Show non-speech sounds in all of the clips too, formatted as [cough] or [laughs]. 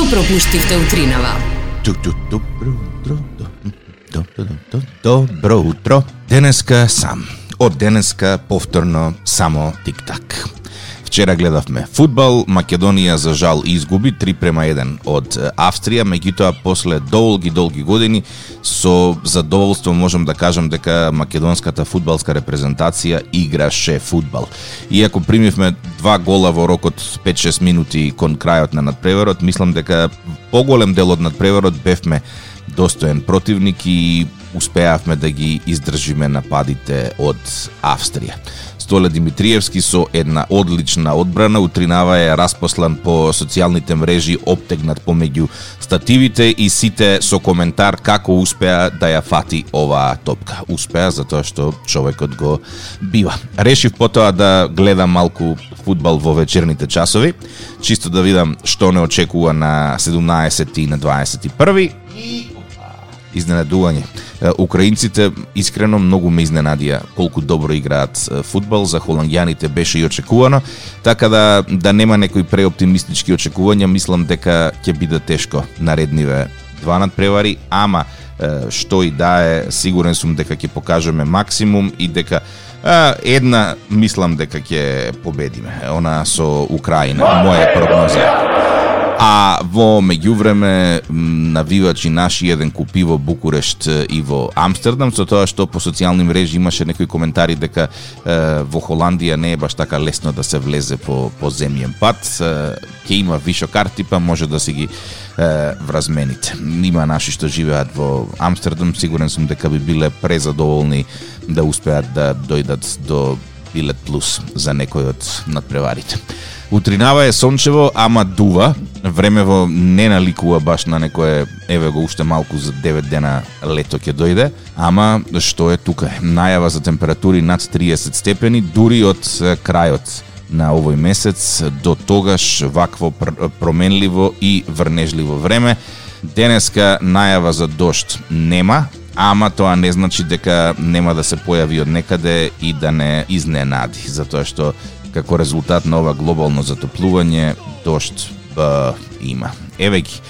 Што пропуштивте утринава? Добро утро. Добро утро. Денеска сам. Од денеска повторно само тик-так. Вчера гледавме футбал, Македонија за жал изгуби 3 према 1 од Австрија, меѓутоа после долги долги години со задоволство можам да кажам дека македонската фудбалска репрезентација играше фудбал. Иако примивме два гола во рокот 5-6 минути кон крајот на надпреварот, мислам дека поголем дел од надпреварот бевме достоен противник и успеавме да ги издржиме нападите од Австрија. Столе Димитриевски со една одлична одбрана утринава е распослан по социјалните мрежи, обтегнат помеѓу стативите и сите со коментар како успеа да ја фати оваа топка. Успеа затоа што човекот го бива. Решив потоа да гледам малку фудбал во вечерните часови, чисто да видам што не очекува на 17 и на 21 и изненадување. Украинците искрено многу ме изненадија колку добро играат фудбал, за холандјаните беше и очекувано, така да да нема некои преоптимистички очекувања, мислам дека ќе биде тешко наредниве два надпревари, ама што и да е, сигурен сум дека ќе покажеме максимум и дека а, една мислам дека ќе победиме. Она со Украина, моја прогноза. А во меѓувреме навивачи наши еден купи во Букурешт и во Амстердам со тоа што по социјални мрежи имаше некои коментари дека е, во Холандија не е баш така лесно да се влезе по по земјен пат, ќе има вишо карти па може да си ги е, вразмените. Има наши што живеат во Амстердам, сигурен сум дека би биле презадоволни да успеат да дојдат до билет плюс за некој од надпреварите. Утринава е сончево, ама дува. Времево не наликува баш на некое, еве го уште малку за 9 дена лето ќе дојде, ама што е тука? Најава за температури над 30 степени, дури од крајот на овој месец, до тогаш вакво променливо и врнежливо време. Денеска најава за дошт нема, ама тоа не значи дека нема да се појави од некаде и да не изненади, затоа што како резултат на ова глобално затоплување дошт ба, има. Еве ги,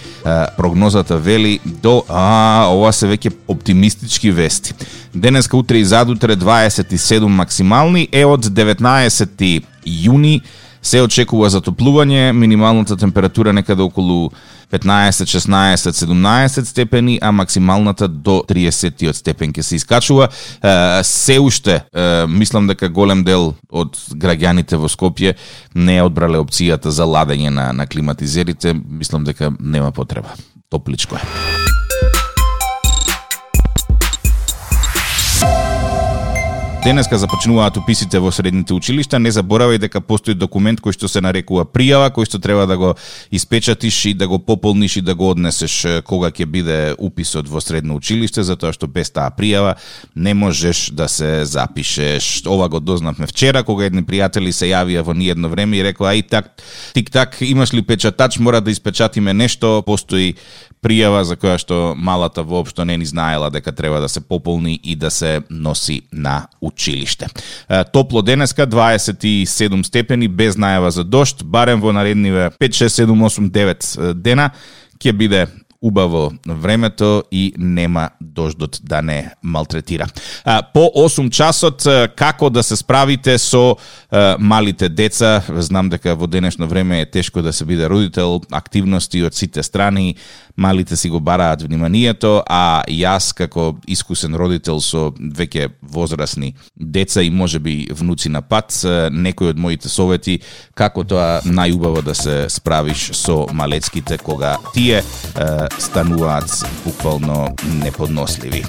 прогнозата вели до а ова се веќе оптимистички вести. Денеска утре и задутре 27 максимални е од 19 јуни се очекува затоплување, минималната температура некаде околу 15, 16, 17 степени, а максималната до 30 степен ќе се искачува. Се уште, мислам дека голем дел од граѓаните во Скопје не е одбрале опцијата за ладење на, на климатизерите. Мислам дека нема потреба. Топличко е. Денеска започнуваат уписите во средните училишта. Не заборавај дека постои документ кој што се нарекува пријава, кој што треба да го испечатиш и да го пополниш и да го однесеш кога ќе биде уписот во средно училиште, затоа што без таа пријава не можеш да се запишеш. Ова го дознавме вчера кога едни пријатели се јавија во ниедно време и рекоа ај так тик так имаш ли печатач, мора да испечатиме нешто, постои пријава за која што малата воопшто не ни знаела дека треба да се пополни и да се носи на училиште. Топло денеска 27 степени без најава за дошт, барем во наредниве 5 6 7 8 9 дена ќе биде убаво времето и нема дождот да не малтретира. По 8 часот како да се справите со малите деца? Знам дека во денешно време е тешко да се биде родител, активности од сите страни, малите си го бараат вниманието, а јас како искусен родител со веќе возрастни деца и можеби внуци на пат, некои од моите совети како тоа најубаво да се справиш со малецките кога тие стануваат буквално неподносливи.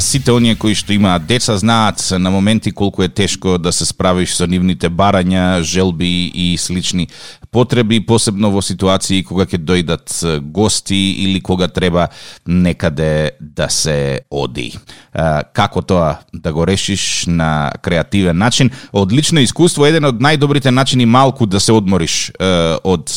Сите оние кои што имаат деца знаат на моменти колку е тешко да се справиш со нивните барања, желби и слични потреби, посебно во ситуации кога ќе дојдат гости или кога треба некаде да се оди. Како тоа да го решиш на креативен начин? Одлично искуство, еден од најдобрите начини малку да се одмориш од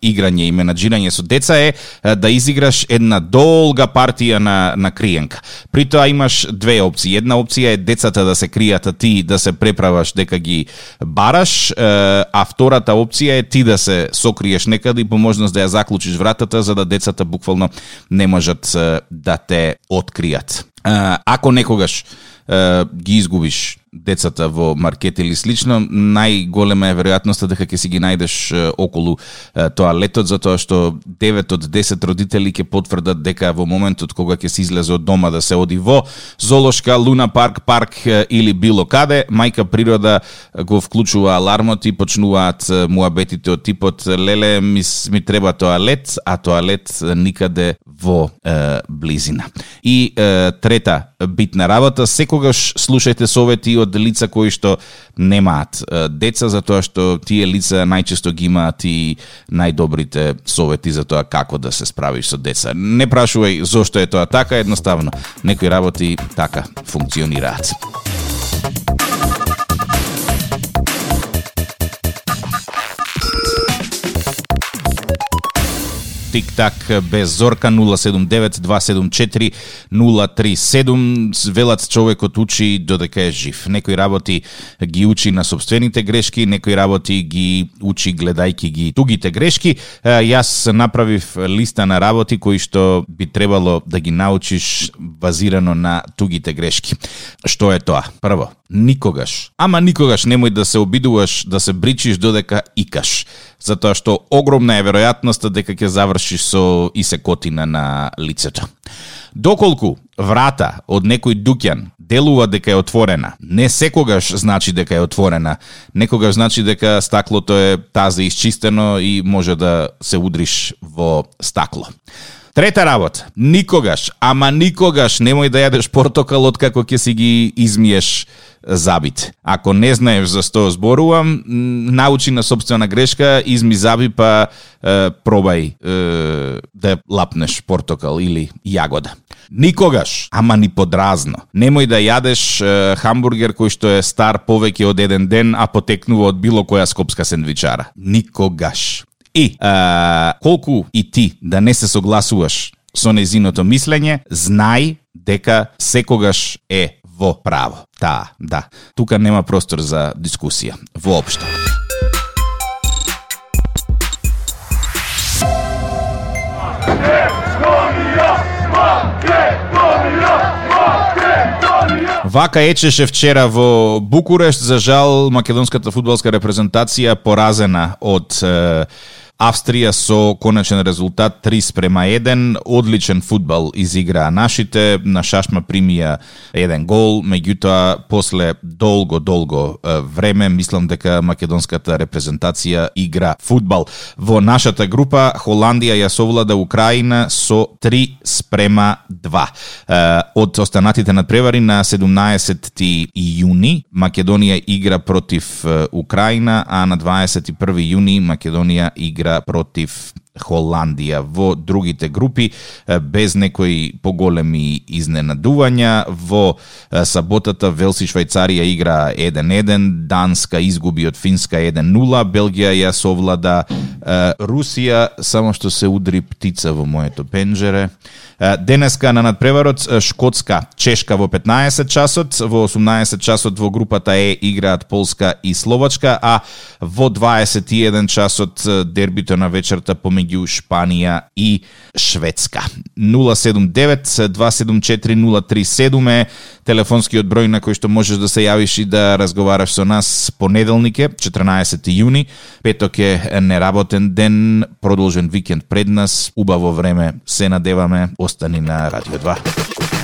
играње и менаджирање со деца е да изиграш една долга партија на, на криенка. При тоа Тоа имаш две опции. Една опција е децата да се кријат, а ти да се преправаш дека ги бараш, а втората опција е ти да се сокриеш некаде и по можност да ја заклучиш вратата за да децата буквално не можат да те откријат. Ако некогаш ги изгубиш децата во маркет или слично, најголема е веројатноста дека ќе си ги најдеш околу тоалетот, затоа што 9 од 10 родители ќе потврдат дека во моментот кога ќе се излезе од дома да се оди во золошка, луна парк, парк или било каде, мајка природа го вклучува алармот и почнуваат муабетите од типот леле ми, ми треба тоалет, а тоалет никаде во е, близина. И е, трета битна работа, секогаш слушајте совети од лица кои што немаат деца, затоа што тие лица најчесто ги имаат и најдобрите совети за тоа како да се справиш со деца. Не прашувај зошто е тоа така, едноставно некои работи така функционираат. Тик-так без Зорка 079-274-037. Велат човекот учи додека е жив. Некои работи ги учи на собствените грешки, некои работи ги учи гледајки ги тугите грешки. Јас направив листа на работи кои што би требало да ги научиш базирано на тугите грешки. Што е тоа? Прво, никогаш, ама никогаш немој да се обидуваш да се бричиш додека икаш, затоа што огромна е веројатноста дека ќе завршиш со исекотина на лицето. Доколку врата од некој дуќан делува дека е отворена, не секогаш значи дека е отворена. Некогаш значи дека стаклото е тазе исчистено и може да се удриш во стакло. Трета работа, никогаш, ама никогаш немој да јадеш портокал од како ќе си ги измиеш забит. Ако не знаеш за што зборувам, научи на собствена грешка, изми заби па е, пробај е, да лапнеш портокал или јагода. Никогаш, ама ни подразно, немој да јадеш е, хамбургер кој што е стар повеќе од еден ден, а потекнува од било која скопска сендвичара. Никогаш. И а, колку и ти да не се согласуваш со незиното мислење, знај дека секогаш е во право. Та, да. Тука нема простор за дискусија. Воопшто. Вака ечеше вчера во Букурешт, за жал македонската фудбалска репрезентација поразена од е, Австрија со конечен резултат 3 спрема 1, одличен фудбал изиграа нашите, на шашма примија еден гол, меѓутоа после долго долго време мислам дека македонската репрезентација игра фудбал. Во нашата група Холандија ја совлада Украина со 3 спрема 2. Од останатите надпревари на 17 јуни Македонија игра против Украина, а на 21 јуни Македонија игра игра против Холандија во другите групи без некои поголеми изненадувања. Во саботата Велси Швајцарија игра 1-1, Данска изгуби од Финска 1-0, Белгија ја совлада Русија, само што се удри птица во моето пенџере. Денеска на надпреварот Шкотска, Чешка во 15 часот, во 18 часот во групата Е играат Полска и Словачка, а во 21 часот дербито на вечерта помеѓу Шпанија и Шведска. 079-274-037 е телефонскиот број на кој што можеш да се јавиш и да разговараш со нас понеделник е, 14 јуни, петок е неработен ден, продолжен викенд пред нас, убаво време, се надеваме, остани на Радио 2.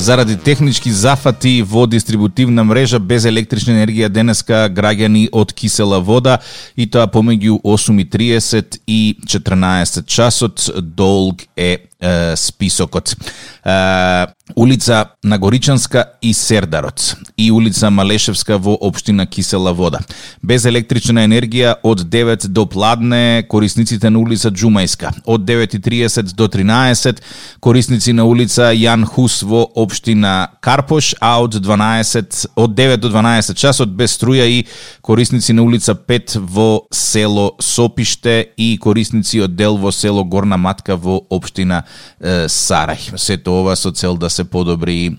Заради технички зафати во дистрибутивна мрежа без електрична енергија денеска граѓани од кисела вода и тоа помеѓу 8.30 и 14 часот. Долг е е, списокот. Е, улица Нагоричанска и Сердарот и улица Малешевска во општина Кисела вода. Без електрична енергија од 9 до пладне корисниците на улица Джумајска, од 9:30 до 13 корисници на улица Јан Хус во општина Карпош, а од 12 од 9 до 12 часот без струја и корисници на улица 5 во село Сопиште и корисници од дел во село Горна Матка во општина Сарај. Сето ова со цел да се подобри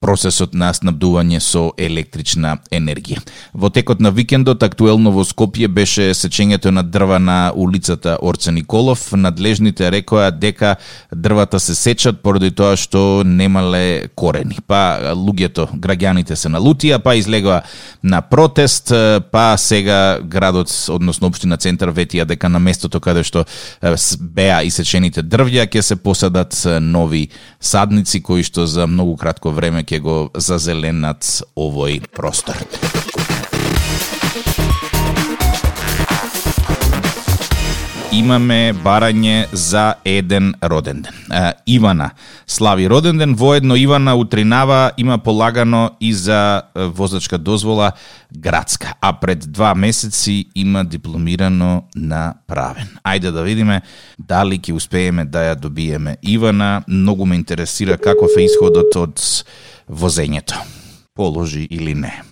процесот на снабдување со електрична енергија. Во текот на викендот актуелно во Скопје беше сечењето на дрва на улицата Орце Николов. Надлежните рекоа дека дрвата се сечат поради тоа што немале корени. Па луѓето, граѓаните се налутија, па излегоа на протест, па сега градот, односно општина центар ветија дека на местото каде што беа исечените дрвја ќе се посадат нови садници кои што за многу кратко време ќе го зазеленат овој простор. Имаме барање за еден роден ден. Ивана слави роден ден, воедно Ивана утринава има полагано и за возачка дозвола градска, а пред два месеци има дипломирано на правен. Ајде да видиме дали ќе успееме да ја добиеме Ивана. Многу ме интересира каков е исходот од возењето. Положи или не.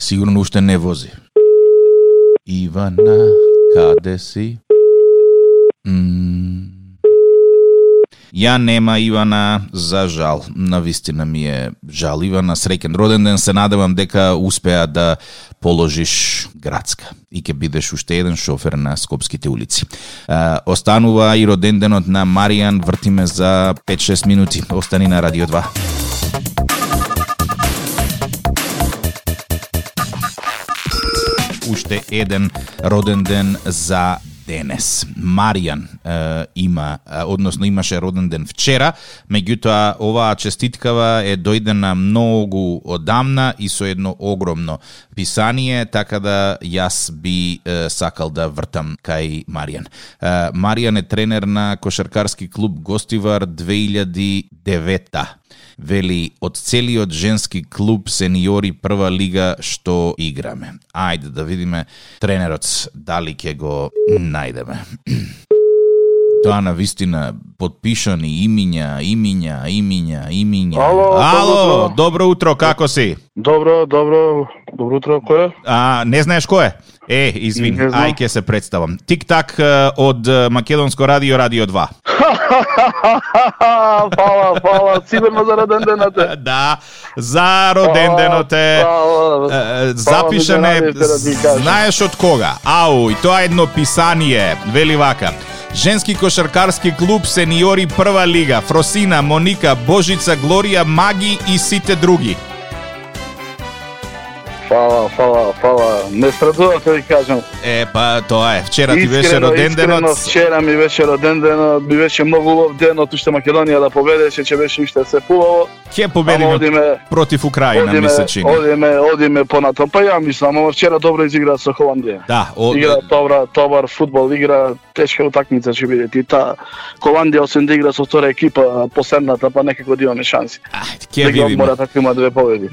Сигурно уште не вози. Ивана, каде си? Ја нема Ивана, за жал. На вистина ми е жал. Ивана, среќен роден ден. Се надевам дека успеа да положиш градска и ќе бидеш уште еден шофер на Скопските улици. А, останува и роден денот на Маријан. Вртиме за 5-6 минути. Остани на Радио 2. Уште еден роден ден за денес. Маријан е, има, односно имаше роден ден вчера, меѓутоа оваа честиткава е дојдена многу одамна и со едно огромно писание, така да јас би е, сакал да вртам кај Маријан. Е, Маријан е тренер на кошаркарски клуб Гостивар 2009 вели од целиот женски клуб сениори прва лига што играме. Ајде да видиме тренерот дали ќе го најдеме. [clears throat] Тоа на вистина подпишани имиња, имиња, имиња, имиња. Ало, Ало, добро утро. добро утро, како си? Добро, добро, добро утро, кој е? А, не знаеш кој е? Е, извини, ај ќе се представам. Тик-так од Македонско радио, Радио 2. [laughs] фала, фала, сигурно за роден денот. Да, за роден денот е. Фала, Е, Запишан е, најавите ти кажам. знаеш од кога? Ау, и тоа е едно писание, вели вака. Женски кошаркарски клуб Сениори прва лига, Фросина, Моника, Божица, Глорија, Маги и сите други. Фала, фала, фала. Не страдував да ви кажам. Е, па тоа е. Вчера ти беше роден искрено, денот. вчера ми беше роден денот, ми беше многу убав ден, од уште Македонија да победеше, ќе беше уште се хубаво. Ќе Ама победиме одиме, против Украина, ми одиме, се чини. одиме, одиме понатам. Па ја мислам, ама вчера добро изигра со Холандија. Да, од, Игра добра, добар фудбал, игра тешка утакмица ќе биде. Ти та Холандија освен да игра со втора екипа, последната, па некако да имаме шанси. ајде, ќе видиме. мора така има две победи.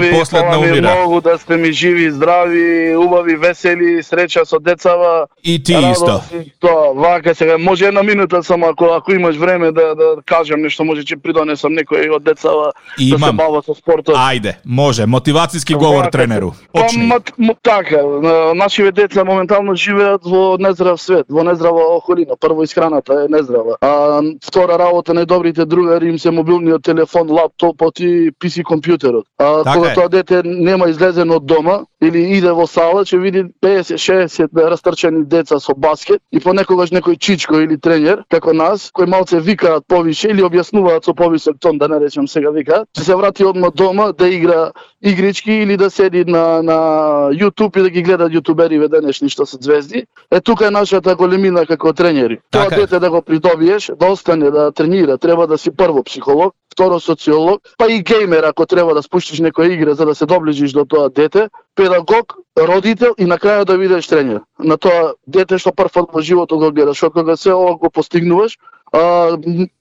Ви, последна умира. Многу да сте ми живи, здрави, убави, весели, среќа со децава. И ти исто. радост и Тоа, вака сега, може една минута само ако ако имаш време да да кажам нешто, може ќе придонесам некој од децава да се Имам. бава со спортот. Ајде, може. Мотивацијски говор Вака, тренеру. Па, Почни. ма, м, така, на- нашиве деца моментално живеат во нездрав свет, во нездрава околина. Прво исхраната е нездрава. А втора работа најдобрите другари им се мобилниот телефон, лаптопот и PC компјутерот. А Така кога е. тоа дете нема излезен од дома или иде во сала, ќе види 50-60 растрчани деца со баскет и понекогаш некој чичко или тренер, како нас, кои малце викаат повише или објаснуваат со повисок тон, да не речем сега викаат, ќе се врати одма дома да игра игрички или да седи на на YouTube и да ги гледа јутубери денешни што се звезди. Е тука е нашата големина како тренери. Тоа Така е. дете да го придобиеш, да остане да тренира, треба да си прво психолог, второ социолог, па и геймер ако треба да спуштиш некоја игра за да се доближиш до тоа дете, педагог, родител и на крајот да бидеш тренер. На тоа дете што прв во животот го гледаш, што кога се ова го постигнуваш, а,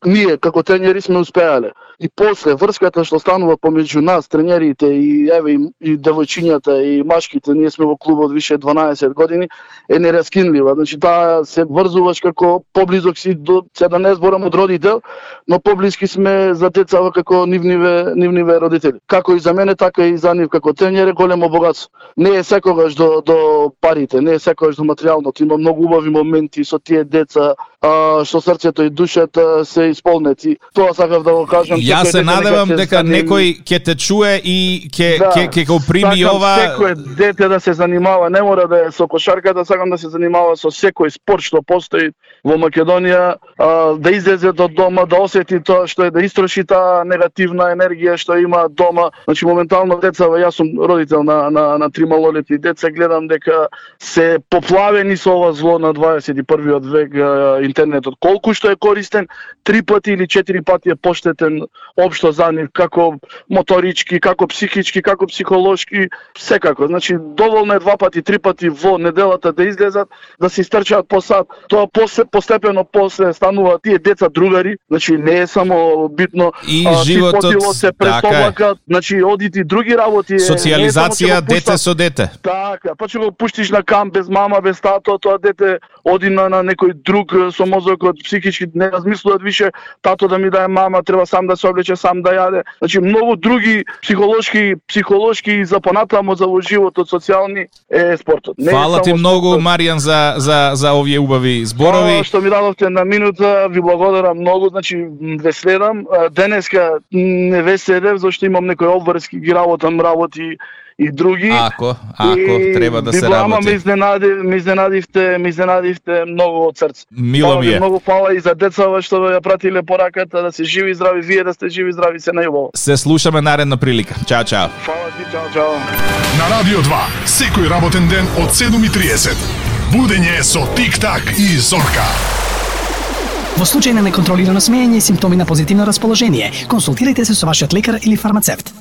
ние како тренери сме успеале. И после врската што станува помеѓу нас, тренерите и еве и, и девојчињата и машките, ние сме во клубот више 12 години, е нераскинлива. Значи таа се врзуваш како поблизок си до се да не зборам од родител, но поблиски сме за децава како нивниве нивниве родители. Како и за мене, така и за нив како тренер е големо богатство. Не е секогаш до до парите, не е секогаш до материјалното. Има многу убави моменти со тие деца, а, што срцето и душата се исполнети. Тоа сакав да го кажам. Јас се надевам дека заним... некој ќе те чуе и ќе да, ќе ќе го прими ова. Секој дете да се занимава, не мора да е со кошарката, сакам да се занимава со секој спорт што постои во Македонија, а, да излезе од дома, да осети тоа што е да истроши таа негативна енергија што има дома. Значи моментално деца, јас сум родител на на на три малолетни деца, гледам дека се поплавени со ова зло на 21 век интернетот. Колку што е користен, три пати или четири пати е поштетен општо за нив, како моторички, како психички, како психолошки, секако. Значи, доволно е два пати, три пати во неделата да излезат, да се истрчаат по сад. Тоа после, постепено после станува тие деца другари, значи не е само битно и а, животот се престоплакат, така значи одити други работи. Социализација дете со дете. Така, па ќе го пуштиш на камп без мама, без тато, тоа дете оди на, на некој друг со мозокот психички не размислуваат више тато да ми дае мама, треба сам да се облече, сам да јаде. Значи многу други психолошки психолошки за понатамо за во животот социјални е спортот. Не Фала ти многу спортот. Маријан за за за овие убави зборови. А, што ми дадовте на минута, ви благодарам многу, значи ве следам. Денеска не ве следев зашто имам некои обврски ги работам работи и други. Ако, ако и, треба да се работи. Ме изненади, ме изненадивте, ме изненадивте многу од срце. Мило ми е. Многу фала и за децава што ја пратиле пораката да се живи и здрави, вие да сте живи и здрави се најубаво. Се слушаме наредна прилика. Чао, чао. Фала ти, чао, чао. На Радио 2, секој работен ден од 7:30. Будење со Тик-так и Зорка. Во случај на неконтролирано смеење и симптоми на позитивно расположение, консултирайте се со вашиот лекар или фармацевт.